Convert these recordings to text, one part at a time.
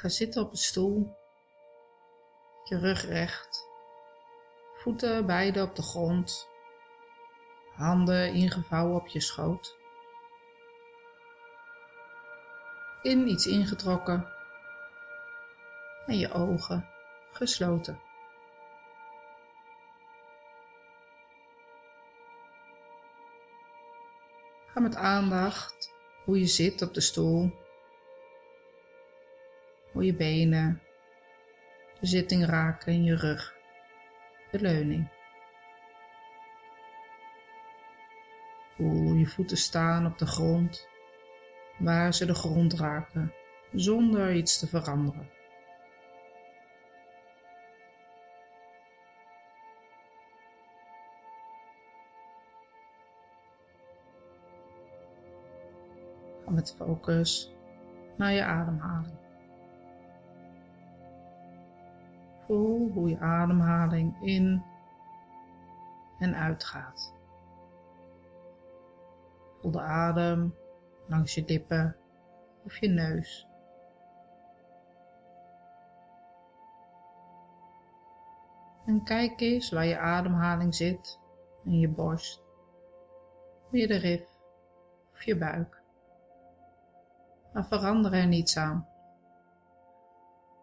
Ga zitten op een stoel. Je rug recht. Voeten beide op de grond. Handen ingevouwen op je schoot. In iets ingetrokken. En je ogen gesloten. Ga met aandacht hoe je zit op de stoel. Hoe je benen de zitting raken in je rug, de leuning. Voel je voeten staan op de grond, waar ze de grond raken, zonder iets te veranderen. met focus naar je ademhaling. Voel hoe je ademhaling in en uitgaat. Voel de adem langs je lippen of je neus. En kijk eens waar je ademhaling zit in je borst, middenrif of je buik maar verander er niets aan.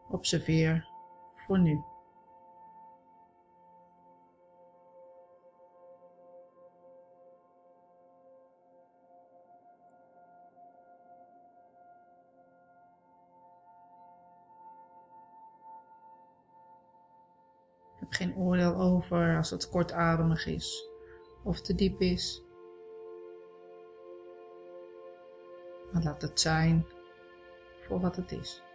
Observeer voor nu. heb geen oordeel over als het kortademig is of te diep is. maar laat het zijn voor wat het is.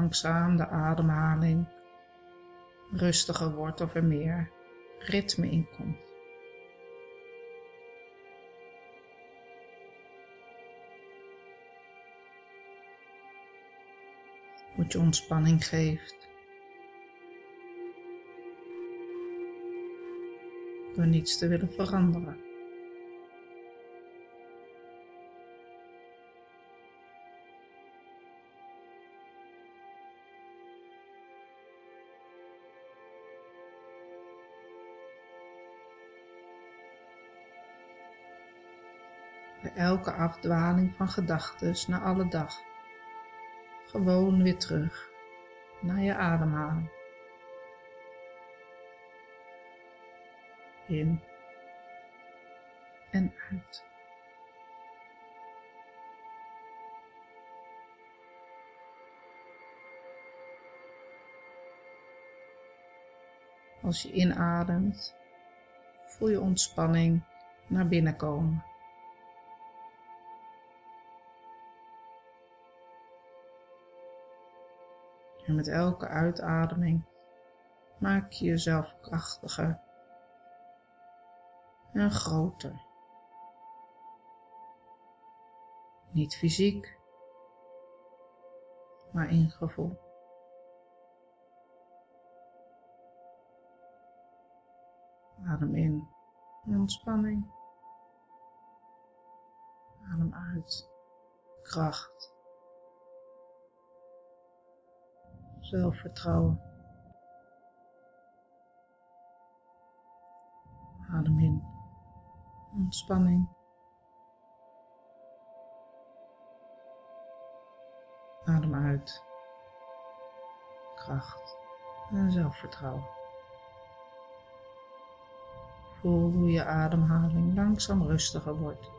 Langzaam de ademhaling rustiger wordt of er meer ritme in komt. wat je ontspanning geeft. Door niets te willen veranderen. Elke afdwaling van gedachten naar alle dag gewoon weer terug naar je ademhaling. In en uit. Als je inademt, voel je ontspanning naar binnen komen. En met elke uitademing maak je jezelf krachtiger en groter. Niet fysiek, maar in gevoel. Adem in, ontspanning. Adem uit, kracht. Zelfvertrouwen. Adem in, ontspanning. Adem uit, kracht en zelfvertrouwen. Voel hoe je ademhaling langzaam rustiger wordt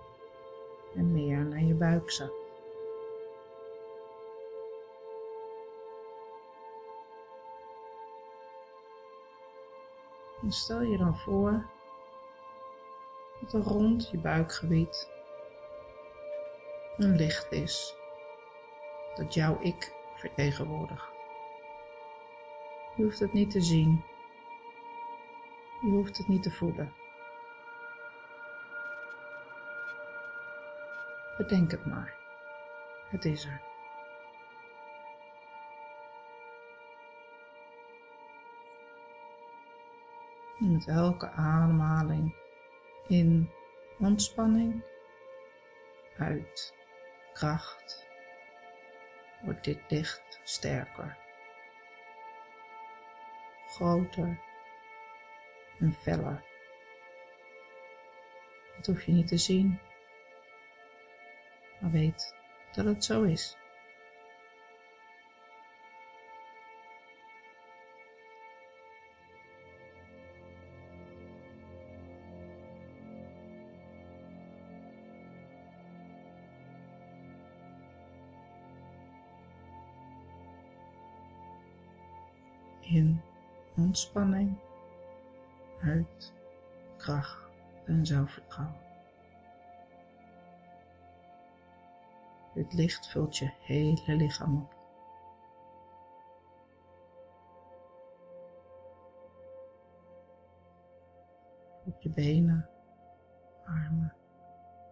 en meer naar je buik zakt. En stel je dan voor dat er rond je buikgebied een licht is dat jouw ik vertegenwoordigt. Je hoeft het niet te zien. Je hoeft het niet te voelen. Bedenk het maar. Het is er. Met elke ademhaling in ontspanning, uit kracht, wordt dit licht sterker, groter en feller. Dat hoef je niet te zien, maar weet dat het zo is. In ontspanning, uit kracht en zelfvertrouwen. Dit licht vult je hele lichaam op. Op je benen, armen,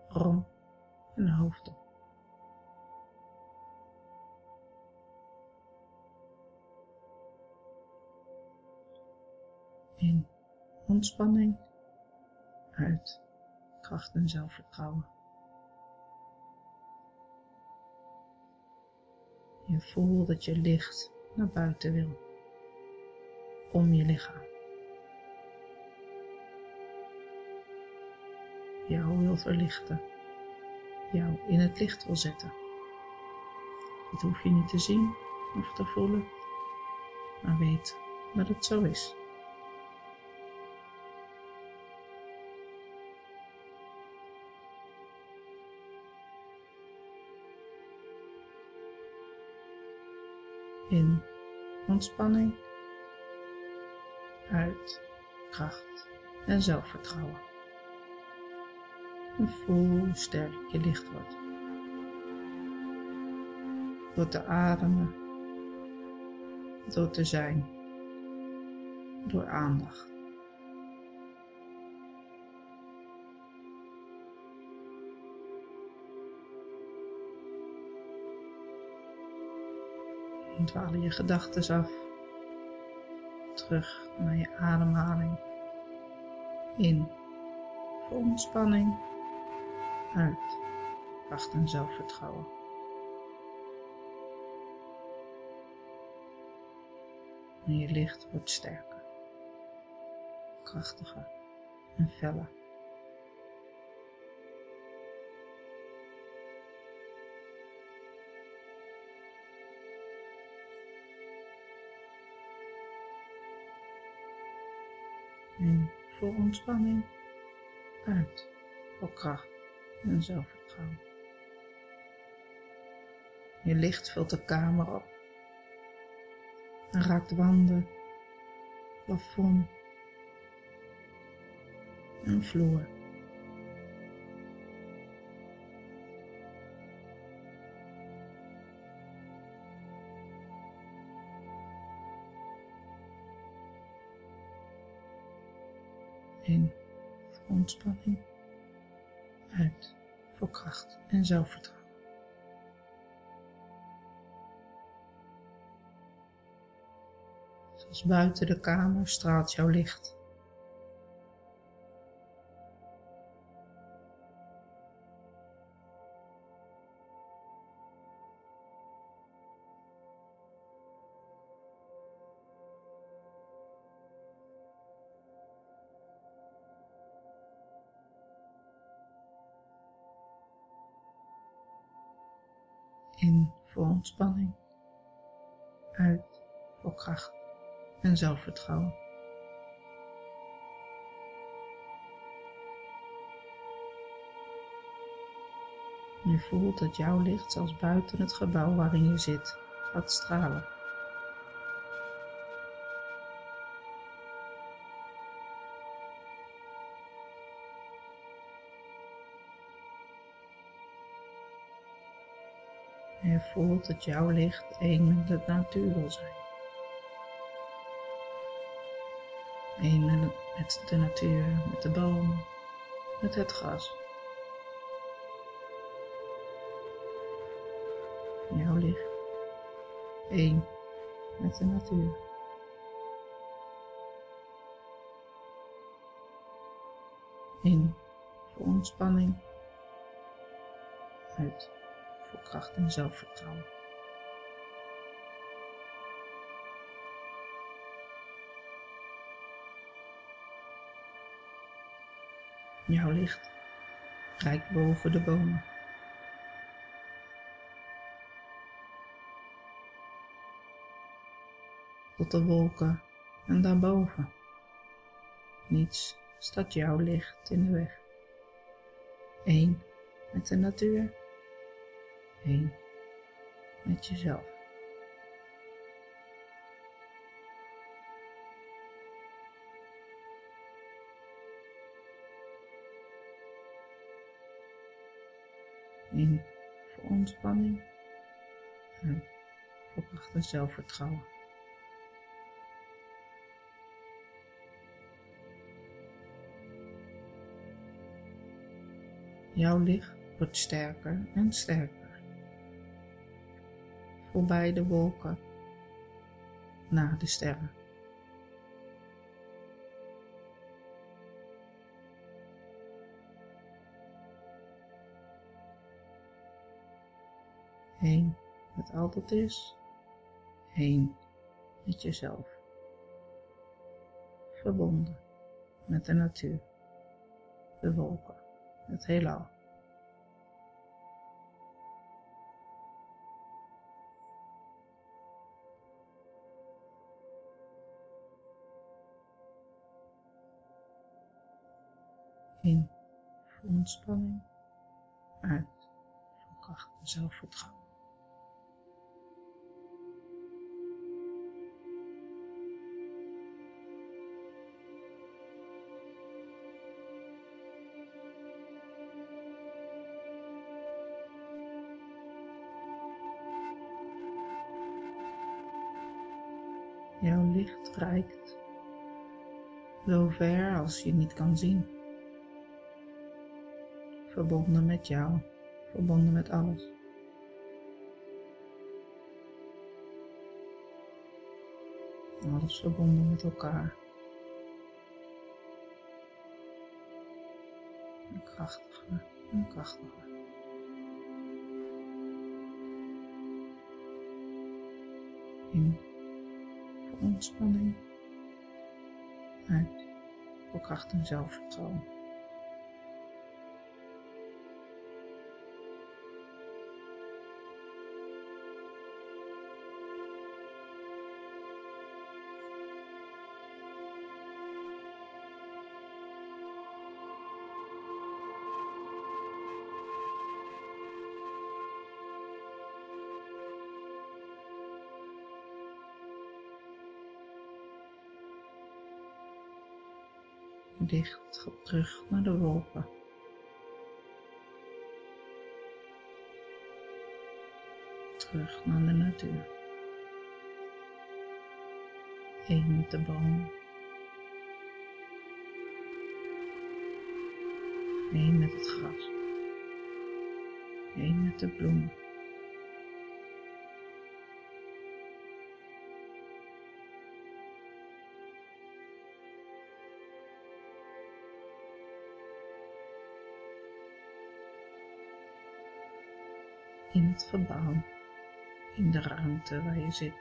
romp en hoofd op. in ontspanning, uit kracht en zelfvertrouwen. Je voelt dat je licht naar buiten wil, om je lichaam. Jou wil verlichten, jou in het licht wil zetten. Dat hoef je niet te zien of te voelen, maar weet dat het zo is. In ontspanning, uit kracht en zelfvertrouwen. En voel hoe sterk je licht wordt. Door te ademen, door te zijn, door aandacht. Dwalen je gedachten af. Terug naar je ademhaling. In voor ontspanning. Uit kracht en zelfvertrouwen. En je licht wordt sterker, krachtiger en feller. En voor ontspanning uit voor kracht en zelfvertrouwen. Je licht vult de kamer op en raakt wanden, plafond en vloer. In voor ontspanning, uit voor kracht en zelfvertrouwen. Zoals buiten de kamer straalt jouw licht. Ontspanning, uit voor kracht en zelfvertrouwen. Je voelt dat jouw licht zelfs buiten het gebouw waarin je zit gaat stralen. Voelt dat jouw licht één met de natuur wil zijn. Eén met de natuur, met de bomen, met het gras. Jouw licht één met de natuur. In voor ontspanning. Uit voor kracht en zelfvertrouwen. Jouw licht reikt boven de bomen. Tot de wolken en daarboven. Niets staat jouw licht in de weg. Eén met de natuur. Eén met jezelf. In voor ontspanning en voor kracht en zelfvertrouwen. Jouw licht wordt sterker en sterker. Voorbij de wolken, naar de sterren. Heen met al is, heen met jezelf. Verbonden met de natuur, de wolken het heelal. In voor ontspanning, uit voor kracht en zelfvertrouwen. Jouw licht reikt zo ver als je niet kan zien. Verbonden met jou, verbonden met alles. Alles verbonden met elkaar. En krachtiger en krachtiger. In ontspanning uit voor kracht en zelfvertrouwen. Gaat terug naar de wolken. Terug naar de natuur. Heen met de bomen. Heen met het gras. Heen met de bloemen. In het gebouw, in de ruimte waar je zit.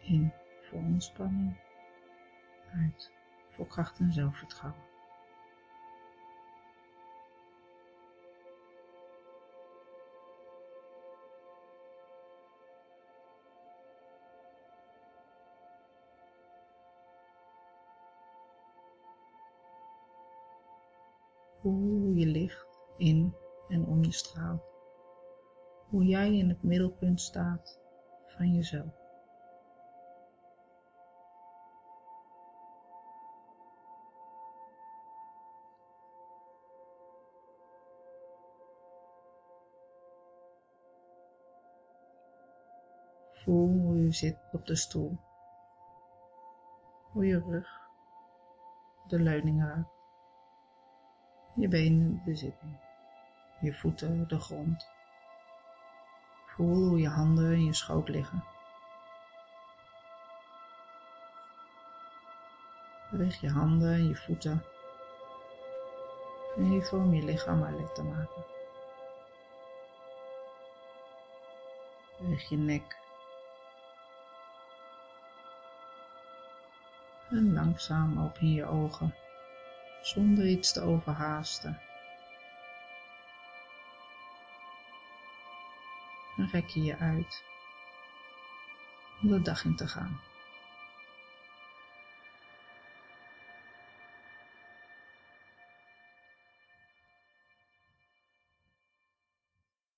In voor ontspanning, uit voor kracht en zelfvertrouwen. Hoe je licht in en om je straalt. Hoe jij in het middelpunt staat van jezelf. Voel hoe je zit op de stoel. Hoe je rug de leuning raakt. Je benen de zitting. Je voeten de grond. Voel hoe je handen in je schoot liggen. Beweeg je handen en je voeten. Even om je lichaam alert te maken. Beweeg je nek. En langzaam open je ogen, zonder iets te overhaasten. En rek je je uit om de dag in te gaan.